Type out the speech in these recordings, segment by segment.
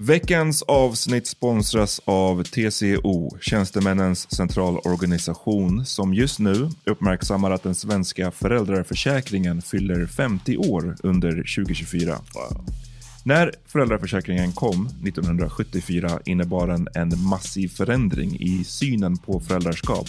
Veckans avsnitt sponsras av TCO, Tjänstemännens centralorganisation, som just nu uppmärksammar att den svenska föräldraförsäkringen fyller 50 år under 2024. När föräldraförsäkringen kom 1974 innebar den en massiv förändring i synen på föräldraskap.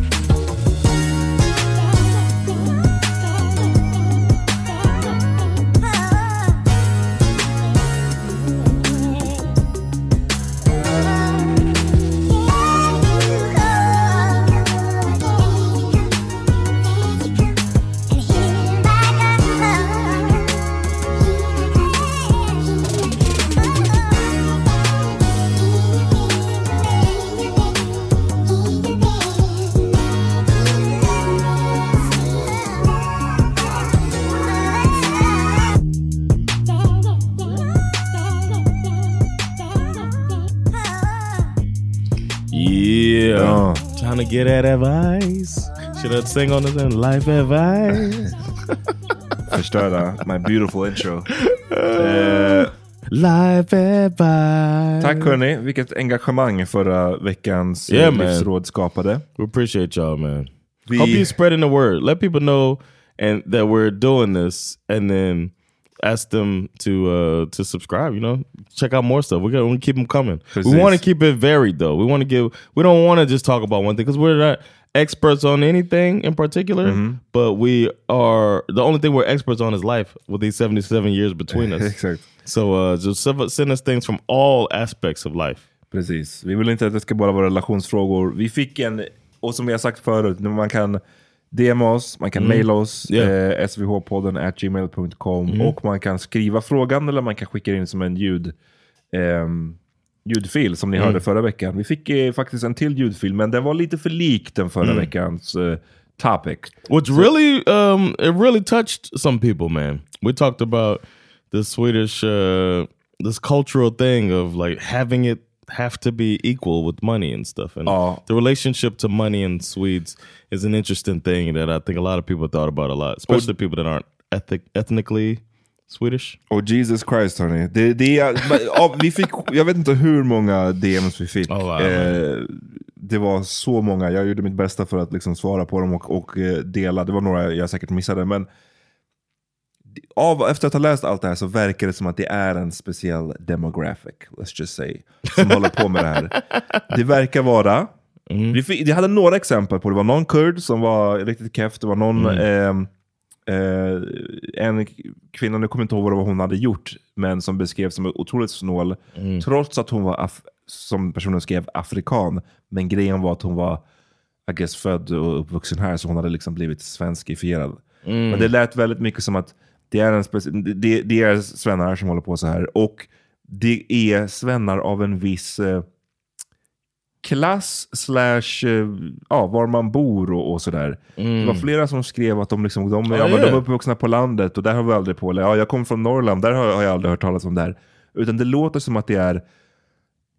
to get that advice. Should I sing on this one? Life advice. Förstörda my beautiful intro. Eh, Life advice. tack hörni, vilket engagemang förra veckans eh, Yeah, man. livsråd skapade. We appreciate y'all, man. Hope you spreading the word. Let people know and that we're doing this, and then ask them to uh to subscribe. You know, check out more stuff. We're gonna, keep them coming. We want to keep it varied, though. We want to give. We don't want to just talk about one thing because we're not experts on anything in particular. Mm-hmm. But we are. The only thing we're experts on is life. With these seventy-seven years between us. Exakt. So uh, just send send us things from all aspects of life. Precis. Vi vill inte att det ska bara vara relationsfrågor. Vi fick en, och som vi har sagt förut, man kan DMa oss, man kan mejla oss, Yeah. eh, svhpodden at gmail.com och man kan skriva frågan eller man kan skicka in som en ljud, ehm, ljudfil som ni hörde förra veckan. Vi fick eh, faktiskt en till ljudfil, men den var lite för lik den förra veckans eh, topic. Which really, um, it really touched some people, man. We talked about the Swedish, uh, this cultural thing of like having it have to be equal with money and stuff. And Ja. the relationship to money in Swedes is an interesting thing that I think a lot of people thought about a lot, especially people that aren't ethic, ethnically Swedish. Och Jesus Christ hörni. Det, det ja, vi fick, jag vet inte hur många DMs vi fick. Oh, wow. eh, det var så många. Jag gjorde mitt bästa för att liksom svara på dem och, och eh, dela. Det var några jag säkert missade. Men av, efter att ha läst allt det här så verkar det som att det är en speciell demographic, let's just say, som håller på med det här. Det verkar vara, vi, fick, vi hade några exempel på det. var någon kurd som var riktigt keff, det var någon ehm, eh, en kvinna, nu kommer jag inte ihåg vad hon hade gjort, men som beskrevs som otroligt snål, trots att hon var, af- som personen skrev, afrikan. Men grejen var att hon var, I guess, född och uppvuxen här, så hon hade liksom blivit svenskifierad. Men det lät väldigt mycket som att det är, en speci- det, det är svennar som håller på så här. Och det är svennar av en viss eh, klass slash eh, ja, var man bor och, och sådär. Det var flera som skrev att de, liksom, de, ja, de är uppvuxna på landet och där har vi aldrig på eller, ja, Jag kommer från Norrland, där har, har jag aldrig hört talas om det här. Utan det låter som att det är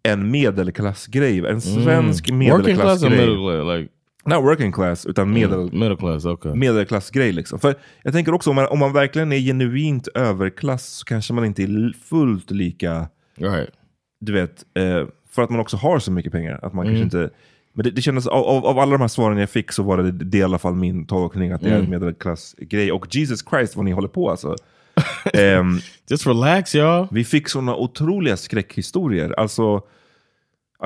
en medelklassgrej. En svensk Working class medelklassgrej. middle? Like Not working class, utan medel, middle class, okay. medelklassgrej. Liksom. För jag tänker också om man, om man verkligen är genuint överklass så kanske man inte är fullt lika, right. du vet, eh, för att man också har så mycket pengar. Att man kanske inte, men det, det kändes, av, av, av alla de här svaren jag fick så var det, det i alla fall min tolkning att det är en medelklassgrej. Och Jesus Christ vad ni håller på alltså. Ehm, Just relax, y'all. vi fick sådana otroliga skräckhistorier. Alltså,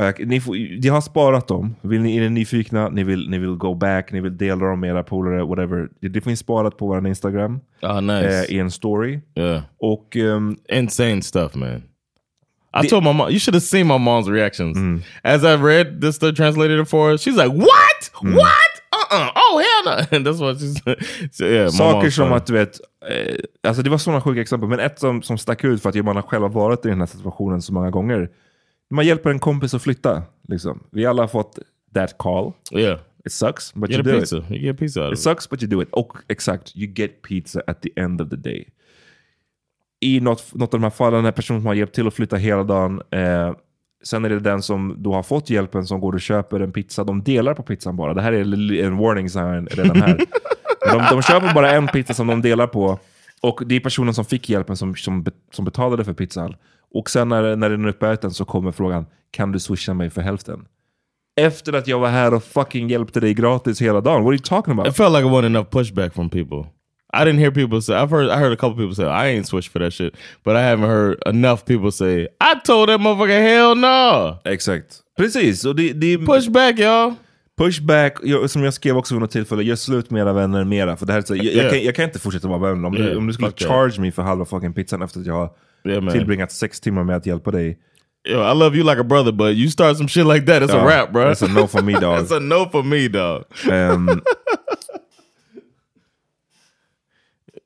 jag, ni, får, jag har sparat dem. Vill ni, är ni nyfikna, ni vill, ni vill go back, ni vill dela dem med era polare, whatever. Det, finns sparat på vår Instagram Oh, nice. eh, i en story. yeah. Och ehm, Insane stuff, man. I The- told my mom, you should have seen my mom's reactions. As I read this, the translated it for her, she's like, What? What? Uh-uh. Oh, hell no. And that's what she's so, yeah, saker som att, du vet, eh, alltså det var sådana sjuka exempel. Men ett som, som stack ut för att man har själv varit i den här situationen så många gånger. Man hjälper en kompis att flytta. Liksom. Vi alla har fått that call. Yeah. It sucks, but you a do pizza. it. You get pizza out It it. sucks but you do it. Och exakt, you get pizza at the end of the day. I något, något av de här fallen, den personen som har hjälpt till att flytta hela dagen. Eh, sen är det den som då har fått hjälpen som går och köper en pizza. De delar på pizzan bara. Det här är en warning sign redan här. de, de köper bara en pizza som de delar på. Och det är personen som fick hjälpen som, som, som betalade för pizzan. Och sen när, när den är uppäten så kommer frågan, kan du swisha mig för hälften? Efter att jag var här och fucking hjälpte dig gratis hela dagen. What are you talking about? It felt like it wasn't enough pushback from people. I didn't hear people say. I've heard. I heard a couple people say, "I ain't switched for that shit," but I haven't heard enough people say, "I told that motherfucker hell no." Exakt. Precis. Och det, det, Pushback, y'all. Pushback, jag, som jag skrev också vid något tillfälle, gör slut med era vänner mera. För det här är så, jag, jag, Yeah. kan, jag kan inte fortsätta vara vän. Om, du, Yeah, om du skulle fuck that. charge me för halva fucking pizzan efter att jag har Yeah, tillbringat sex timmar med att hjälpa dig. Yo, I love you like a brother, but you start some shit like that, it's Ja, a wrap, bro. That's a no for me dog. That's a no for me, dog. Yeah.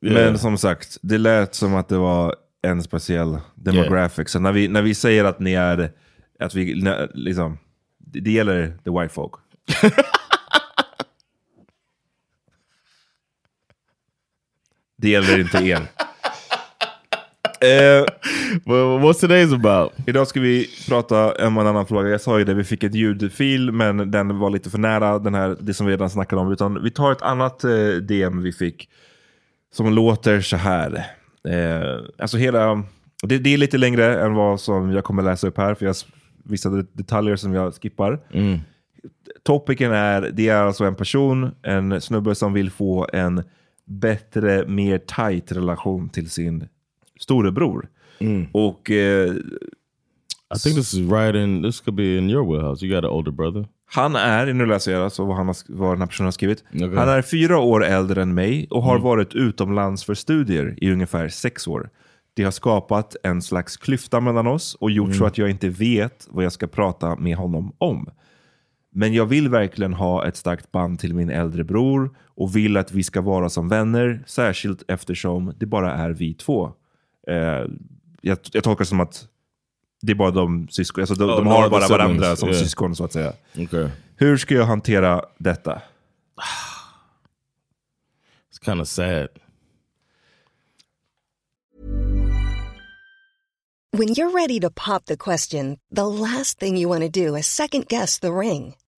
Men som sagt, det lät som att det var en speciell demographic. Så när vi, när vi säger att ni är, att vi, när, liksom, det gäller the white folk. det gäller inte er. Eh, Well, what's today's about? Idag ska vi prata om en annan fråga. Jag sa ju det, vi fick ett ljudfil men den var lite för nära den här, det som vi redan snackade om. Utan vi tar ett annat eh, DM vi fick som låter så här. Eh, alltså hela, det, det är lite längre än vad som jag kommer läsa upp här för jag vissa det- detaljer som jag skippar. Topicen är, det är alltså en person, en snubbe som vill få en bättre, mer tight relation till sin storebror. Och eh, I think this is right in. This could be in your wheelhouse. You got an older brother. Han är, nu läser jag alltså vad, han har, vad den här personen har skrivit. Okej. Han är fyra år äldre än mig och har varit utomlands för studier i ungefär sex år. Det har skapat en slags klyfta mellan oss och gjort så att jag inte vet vad jag ska prata med honom om. Men jag vill verkligen ha ett starkt band till min äldre bror och vill att vi ska vara som vänner, särskilt eftersom det bara är vi två. Eh, jag, jag tolkar det som att det är bara de syskon, alltså de, Oh, de har bara varandra siblings, som yeah. syskon så att säga. Okay. Hur ska jag hantera detta? It's kind of sad. When you're ready to pop the question, the last thing you want to do is second guess the ring.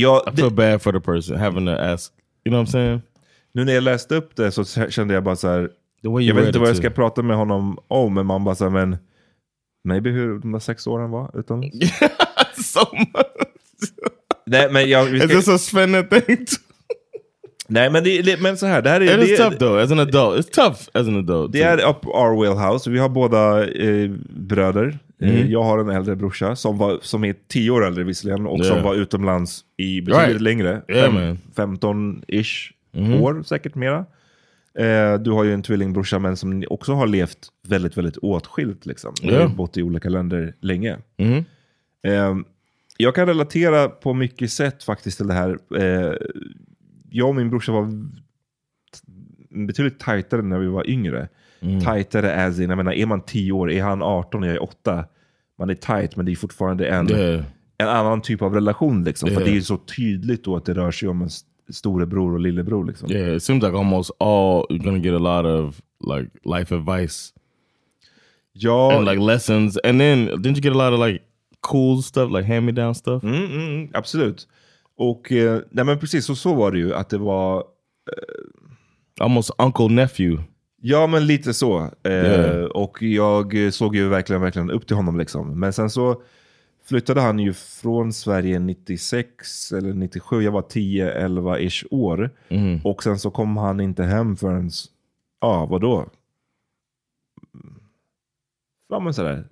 Ja, I feel bad for the person having to ask. You know what I'm saying? nu när jag läste upp det så kände jag bara så här. Jag vet inte vad jag ska prata med honom om, men man bara så här, men maybe hur de där sex åren var utomlands. so much. Nej, men jag, Is this a Sven thing? nej, men, det, det- men så här, det här är... It is det, tough though. As an adult, it's tough as an adult. Det too. är up our wheelhouse. Vi har båda eh, bröder. Eh, Mm. jag har en äldre brorsa som, var, som är tio år äldre visserligen och som Yeah. var utomlands i betydligt Right. längre. Yeah, man. 15-ish Mhm. år, säkert mera. Eh, du har ju en tvillingbrorsa men som också har levt väldigt, väldigt åtskilt. Liksom. Yeah. bott i olika länder länge. Mhm. Eh, jag kan relatera på mycket sätt faktiskt till det här. Eh, jag och min brorsa var betydligt tajtare när vi var yngre. Mm. Tajtare as in, jag menar är man 10 år, är han 18 och jag är 8. Man är tight men det är fortfarande en, Yeah. en annan typ av relation. Liksom. För Yeah. det är så tydligt då att det rör sig om en storebror och lillebror. Liksom. Yeah, it seems like almost all you're gonna get a lot of like life advice Ja, and like lessons, and then didn't you get a lot of like cool stuff, like hand me down stuff? mm, mm, mm, absolut. Och eh, nej, men precis, så, så var det ju. Att det var Almost uncle nephew. Ja, men lite så. Eh, Yeah. Och jag såg ju verkligen, verkligen upp till honom. Liksom. Men sen så flyttade han ju från Sverige 96 eller 97. Jag var 10-11-ish år. Mhm. Och sen så kom han inte hem förrän, ja vadå? Ja men sådär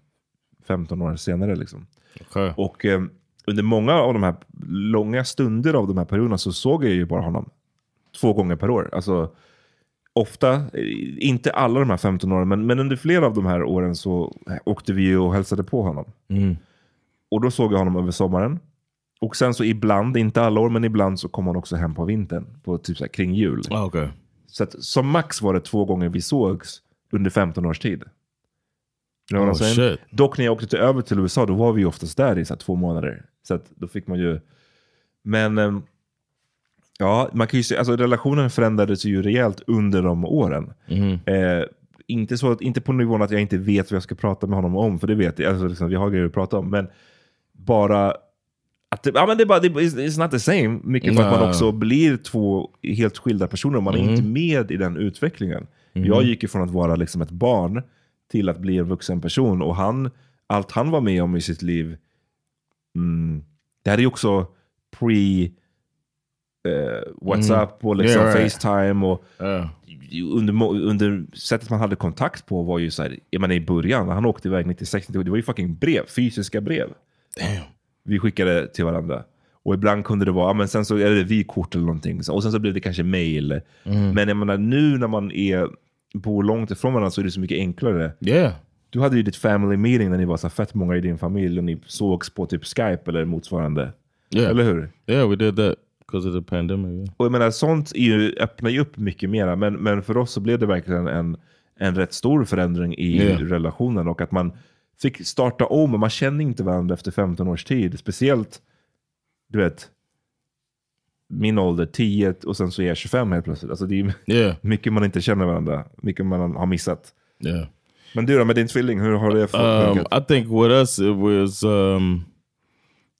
15 år senare liksom. Okay. Och eh, under många av de här långa stunder av de här perioderna så såg jag ju bara honom två gånger per år. Alltså ofta, eh, inte alla de här 15 åren, men, men under flera av de här åren så åkte vi och hälsade på honom. Mm. Och då såg jag honom över sommaren. Och sen så ibland, inte alla år, men ibland så kom han också hem på vintern. På typ så här, kring jul. Oh, okay. Så att, som max var det två gånger vi sågs under 15 års tid. You know Oh. Dock när jag åkte till, över till USA, då var vi oftast där i så här, två månader. Så att, då fick man ju... Men ehm, ja, man kan ju se, alltså relationen förändrades ju rejält under de åren. Mhm. Eh, inte, så att, inte på nivån att jag inte vet vad jag ska prata med honom om, för det vet jag. Alltså, liksom, vi har grejer att prata om. Men bara att det, ja, men det är bara, det, it's not the same. Mycket för att man också blir två helt skilda personer. Man är Mm. inte med i den utvecklingen. Jag gick ifrån att vara liksom ett barn till att bli en vuxen person. Och han, allt han var med om i sitt liv, mm, det här är ju också pre eh, WhatsApp och liksom Yeah, right. Facetime. Och, Yeah. under, under sättet man hade kontakt på var ju så här, jag menar i början, när han åkte iväg 96, det var ju fucking brev, fysiska brev. Damn. Vi skickade till varandra. Och ibland kunde det vara, men sen så är det vykort eller någonting. Och sen så blev det kanske mail. Men jag menar nu när man är, bor långt ifrån varandra så är det så mycket enklare. Yeah. Du hade ju ditt family meeting när ni var så fett många i din familj och ni sågs på typ Skype eller motsvarande. Yeah. Eller hur? Yeah, we did that because of the pandemic. Och jag menar, sånt är ju, öppnar ju upp mycket mera. Men, men för oss så blev det verkligen en, en rätt stor förändring i Yeah. relationen och att man fick starta om och man känner inte varandra efter 15 års tid. Speciellt, du vet, min ålder 10 och sen så är jag 25 helt plötsligt. Alltså det är Yeah. mycket man inte känner varandra, mycket man har missat. Yeah. Men du då med din tvilling, hur har det Um, funkat? I think with us it was um,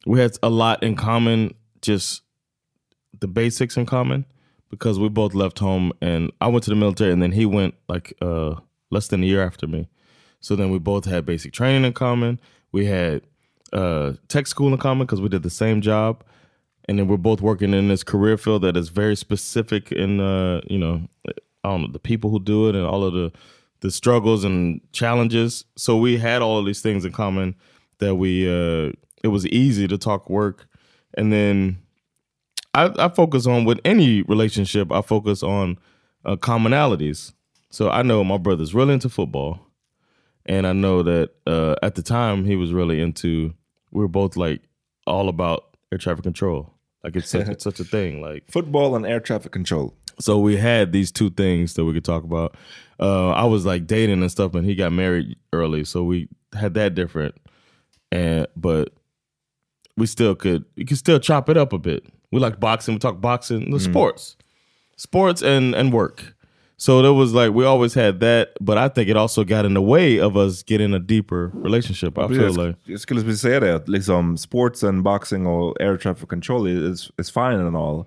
we had a lot in common, just the basics in common, because we both left home and I went to the military and then he went like uh, less than a year after me. So then we both had basic training in common. We had uh, tech school in common because we did the same job, and then we're both working in this career field that is very specific in uh, you know I don't know the people who do it and all of the the struggles and challenges. So we had all of these things in common that we uh, it was easy to talk work, and then I, I focus on with any relationship. I focus on uh, commonalities. So I know my brother's really into football, and I know that uh, at the time he was really into. We were both like all about air traffic control. Like it's such, it's such a thing. Like Football and air traffic control. so we had these two things that we could talk about. Uh, I was like dating and stuff, and he got married early, so we had that different. And but we still could we could still chop it up a bit. We like boxing. We talk boxing, the sports, sports and and work. So there was like we always had that, but I think it also got in the way of us getting a deeper relationship. I feel like Jag skulle säga det, att liksom sports and boxing och air traffic control is, is fine and all.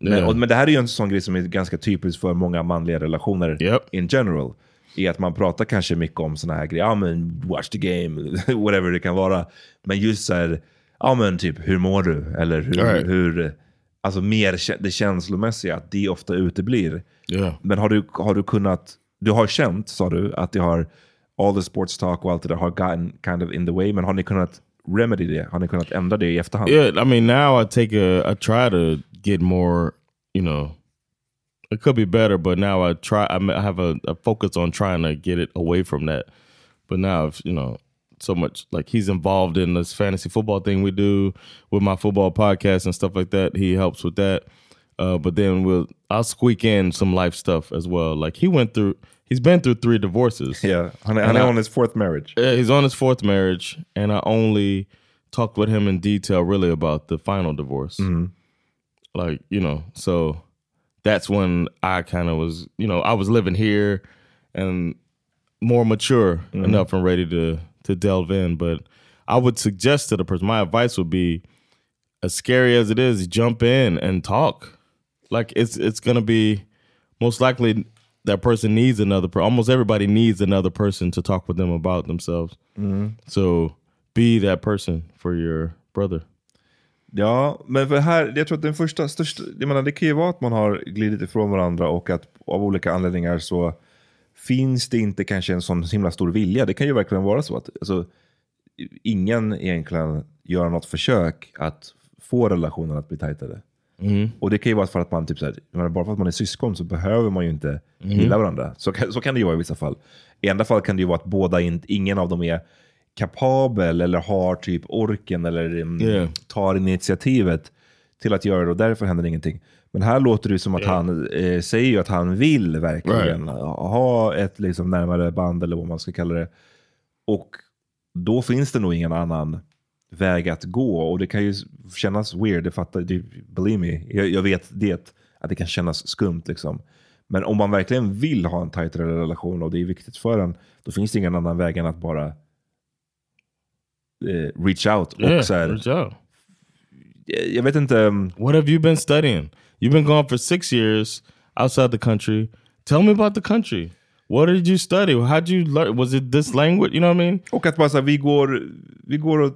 Men, Yeah. och, men det här är ju en sån grej som är ganska typisk för många manliga relationer Yep. in general. I att man pratar kanske mycket om såna här grejer, ja men watch the game, whatever det kan vara. Men just så här, ja men typ hur mår du? Eller hur, Right. hur alltså mer det känslomässiga, att det ofta uteblir. yeah, Men har du, har du kunnat, du har känt, sa du, att det har, all the sports talk och allt det där har gotten kind of in the way, men har ni kunnat remedy det? Har ni kunnat ändra det i efterhand? Yeah, I mean, now I take a, I try to get more, you know, it could be better, but now I try, I have a, a focus on trying to get it away from that. But now, if, you know, so much like he's involved in this fantasy football thing we do with my football podcast and stuff like that. He helps with that. Uh, but then we'll, I'll squeak in some life stuff as well. Like he went through, he's been through three divorces. Yeah, And är I- on his fourth marriage. Yeah, he's on his fourth marriage, and I only talked with him in detail, really, about the final divorce. Like, you know, so that's when I kind of was, you know, I was living here and more mature enough and ready to to delve in. But I would suggest to the person, my advice would be, as scary as it is, jump in and talk. Like it's it's gonna be most likely that person needs another per almost everybody needs another person to talk with them about themselves. So be that person for your brother. Ja, men för här, jag tror att den första, största, jag menar, det kan ju vara att man har glidit ifrån varandra och att av olika anledningar så finns det inte kanske en sån himla stor vilja. Det kan ju verkligen vara så att alltså, ingen egentligen gör något försök att få relationen att bli tajtare. Och det kan ju vara för att man, typ så här, bara för att man är syskon så behöver man ju inte gilla varandra. Så, så kan det ju vara i vissa fall. I andra fall kan det ju vara att båda, in, ingen av dem är kapabel eller har typ orken eller mm, Yeah. tar initiativet till att göra det och därför händer ingenting. Men här låter det som att han eh, säger ju att han vill verkligen ha ett liksom, närmare band eller vad man ska kalla det. Och då finns det nog ingen annan väg att gå. Och det kan ju kännas weird, det fattar det, believe me. Jag, jag vet det, att det kan kännas skumt liksom. Men om man verkligen vill ha en tajtare relation och det är viktigt för en, då finns det ingen annan väg än att bara eh, reach out. Och så här, reach out. jag- jag vet inte, um, What have you been studying? You've been gone for six years outside the country. Tell me about the country. What did you study? How'd you learn? Was it this language? You know what I mean? och att bara så här, vi går, vi går och,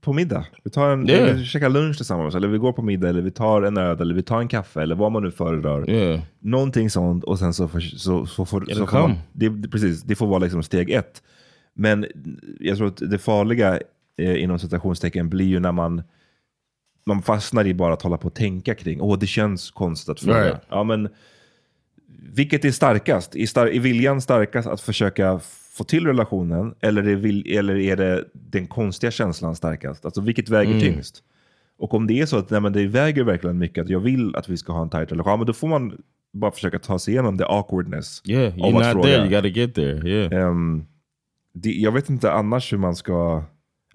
på middag. Vi tar en, Yeah. vi käkar lunch tillsammans, eller vi går på middag, eller vi tar en öl, eller vi tar en kaffe, eller vad man nu föredrar. Yeah. Någonting sånt och sen så, får, så, så, får, så får man, det, precis, det får vara liksom steg ett. Men jag tror att det farliga eh, inom citationstecken blir ju när man, man fastnar i bara att hålla på och tänka kring, åh det känns konstigt att fråga. Ja, men, vilket är starkast? Är, star är viljan starkast att försöka få till relationen eller är, vil eller är det den konstiga känslan starkast? Alltså vilket väger tyngst? Och om det är så att nej, men det väger verkligen mycket att jag vill att vi ska ha en tight relation, ja, men då får man bara försöka ta sig igenom the awkwardness. Yeah, you're not there. You got to get there. Yeah. Ehm, det, jag vet inte annars hur man ska...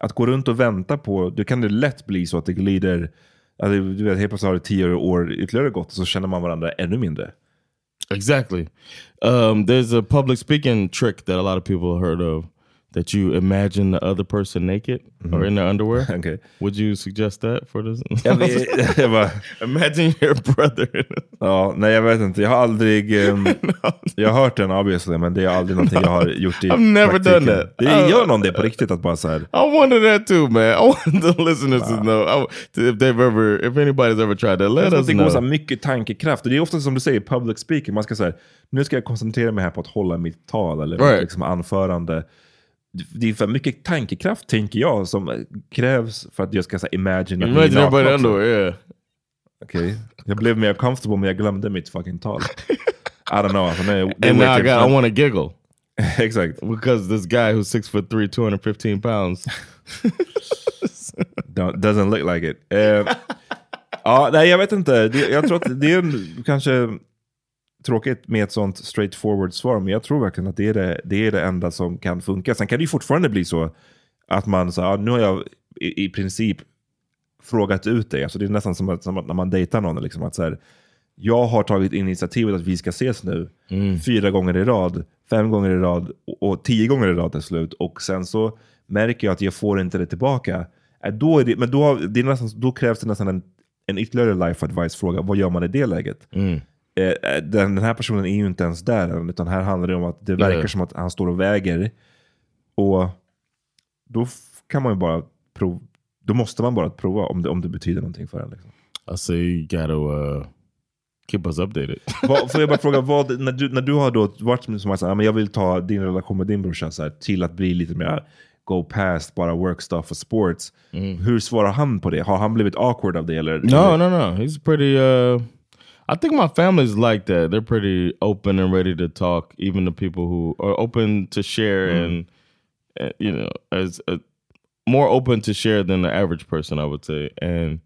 Att gå runt och vänta på... då kan det lätt bli så att det glider... Att det, du vet, helt plötsligt har det tio år ytterligare gått och så känner man varandra ännu mindre. Exactly. Um, there's a public speaking trick that a lot of people have heard of that you imagine the other person naked or in their underwear. Okay. Would you suggest that for this? Jag, vet- jag bara, imagine your brother. ja, nej, jag vet inte. Jag har aldrig... ehm, jag har hört den obviously, men det är aldrig någonting jag har gjort i I've never praktiken. done that. Det, gör någon det på riktigt? Att bara så här... I wonder that too, man. I want the listeners to know I, if they've ever, if anybody's ever tried that. Let us det går know. så mycket tankekraft. Och det är ofta som du säger, public speaking. Man ska säga, nu ska jag koncentrera mig här på att hålla mitt tal eller Right. liksom anförande. Det är för mycket tankekraft, tänker jag, som krävs för att jag ska säga imagine att är Imagine underwear. Yeah. Okej. Jag blev mer comfortable men jag glömde mitt fucking tal. I don't know. Alltså, nej, det And now I got, I want to giggle Exakt. because this guy who's six foot three, 215 pounds. Don't- Doesn't look like it. Eh, ja, nej, jag vet inte. Det, jag tror att det är en- kanske tråkigt med ett sånt straightforward svar, men jag tror verkligen att det är det, det är det enda som kan funka. Sen kan det ju fortfarande bli så att man säger, ja, nu har jag i, i princip frågat ut dig. Alltså det är nästan som, att, som att när man dejtar någon. Liksom, att så här, jag har tagit initiativet att vi ska ses nu fyra gånger i rad, fem gånger i rad och, och tio gånger i rad till slut. Och sen så märker jag att jag får inte det tillbaka. Äh, Då, det, men då, det är nästan, då krävs det nästan en, en ytterligare life advice-fråga. Vad gör man i det läget? Eh, den, den här personen är ju inte ens där än, utan här handlar det om att det verkar Yeah. som att han står och väger. Och då kan man ju bara prova. Då måste man bara prova om det, om det betyder någonting för en. Liksom. Say you got to uh, keep us updated. Vad, får jag bara fråga, vad, när, du, när du har då varit som att säga, "Ja, men jag vill ta din relation med din brorsa så här, till att bli lite mer go past bara work stuff och sports. Hur svarar han på det? Har han blivit awkward av det? Eller, No, no, no. He's pretty. Uh, I think my family's like that. They're pretty open and ready to talk, even the people who are open to share and, uh, you know, as uh, more open to share than the average person, I would say, and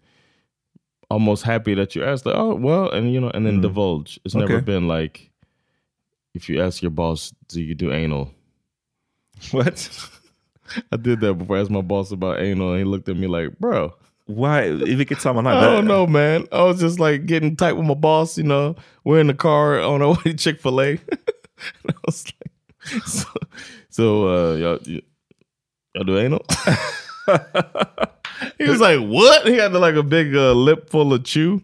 almost happy that you asked. Like, oh, well, and you know, and then divulge. It's never been like if you ask your boss, "Do you do anal?" What? I did that before. I asked my boss about anal, and he looked at me like, "Bro." Why? I vilket sammanhang? I don't know, man. I was just like getting tight with my boss. You know, we're in the car on our way to Chick Fil A. I was like, so, so uh, y'all, y'all do anal? he was like, "What?" He had like a big uh, lip full of chew.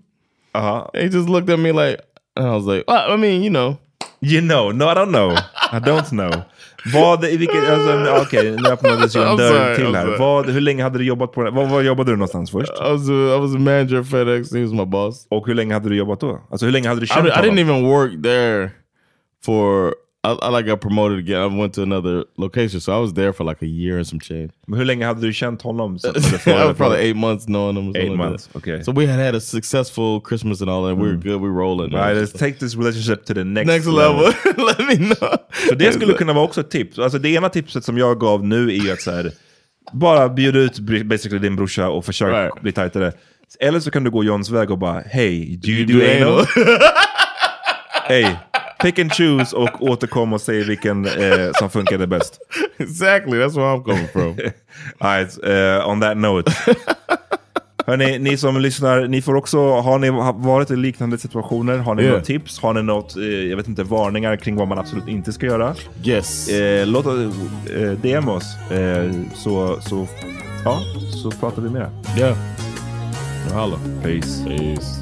Uh-huh. He just looked at me like, and I was like, well, "I mean, you know." You know, no I don't know. I don't know. Vad, i vilket, alltså, okej, nu öppnades ju en I'm dörr till här. sorry. Vad, hur länge hade du jobbat på det? Vad, vad jobbade du någonstans först? I was I was a manager at FedEx. He was my boss. Och hur länge hade du jobbat då? Alltså hur länge hade du I, känt I didn't honom? even work there for. I, I like got promoted again. I went to another location, so I was there for like a year and some change. Men hur länge hade du känt honom? I was probably eight months knowing him. Eight like months, okay. So we had had a successful Christmas and all that. We were good. We rolling. Right, let's take this relationship to the next, Next level. Let me know. Så det skulle kunna vara också ett tips. Alltså det ena tipset som jag gav nu är att så här, bara bjuda ut basically din brorsa och försök Right. bli tajtare. Eller så kan du gå Johns väg och bara, hey, do you do, do anal? hey, pick and choose och återkom och säg vilken eh, som funkade bäst. exactly. That's where I'm coming from. Alright, eh, on that note. Hörni, ni som lyssnar, ni får också, har ni varit i liknande situationer? Har ni Yeah. några tips? Har ni något, eh, jag vet inte, varningar kring vad man absolut inte ska göra? yes. Eh, låt oss eh, DM oss, eh, så, så, ja, så pratar vi mer. Yeah. Holla. Peace. Peace.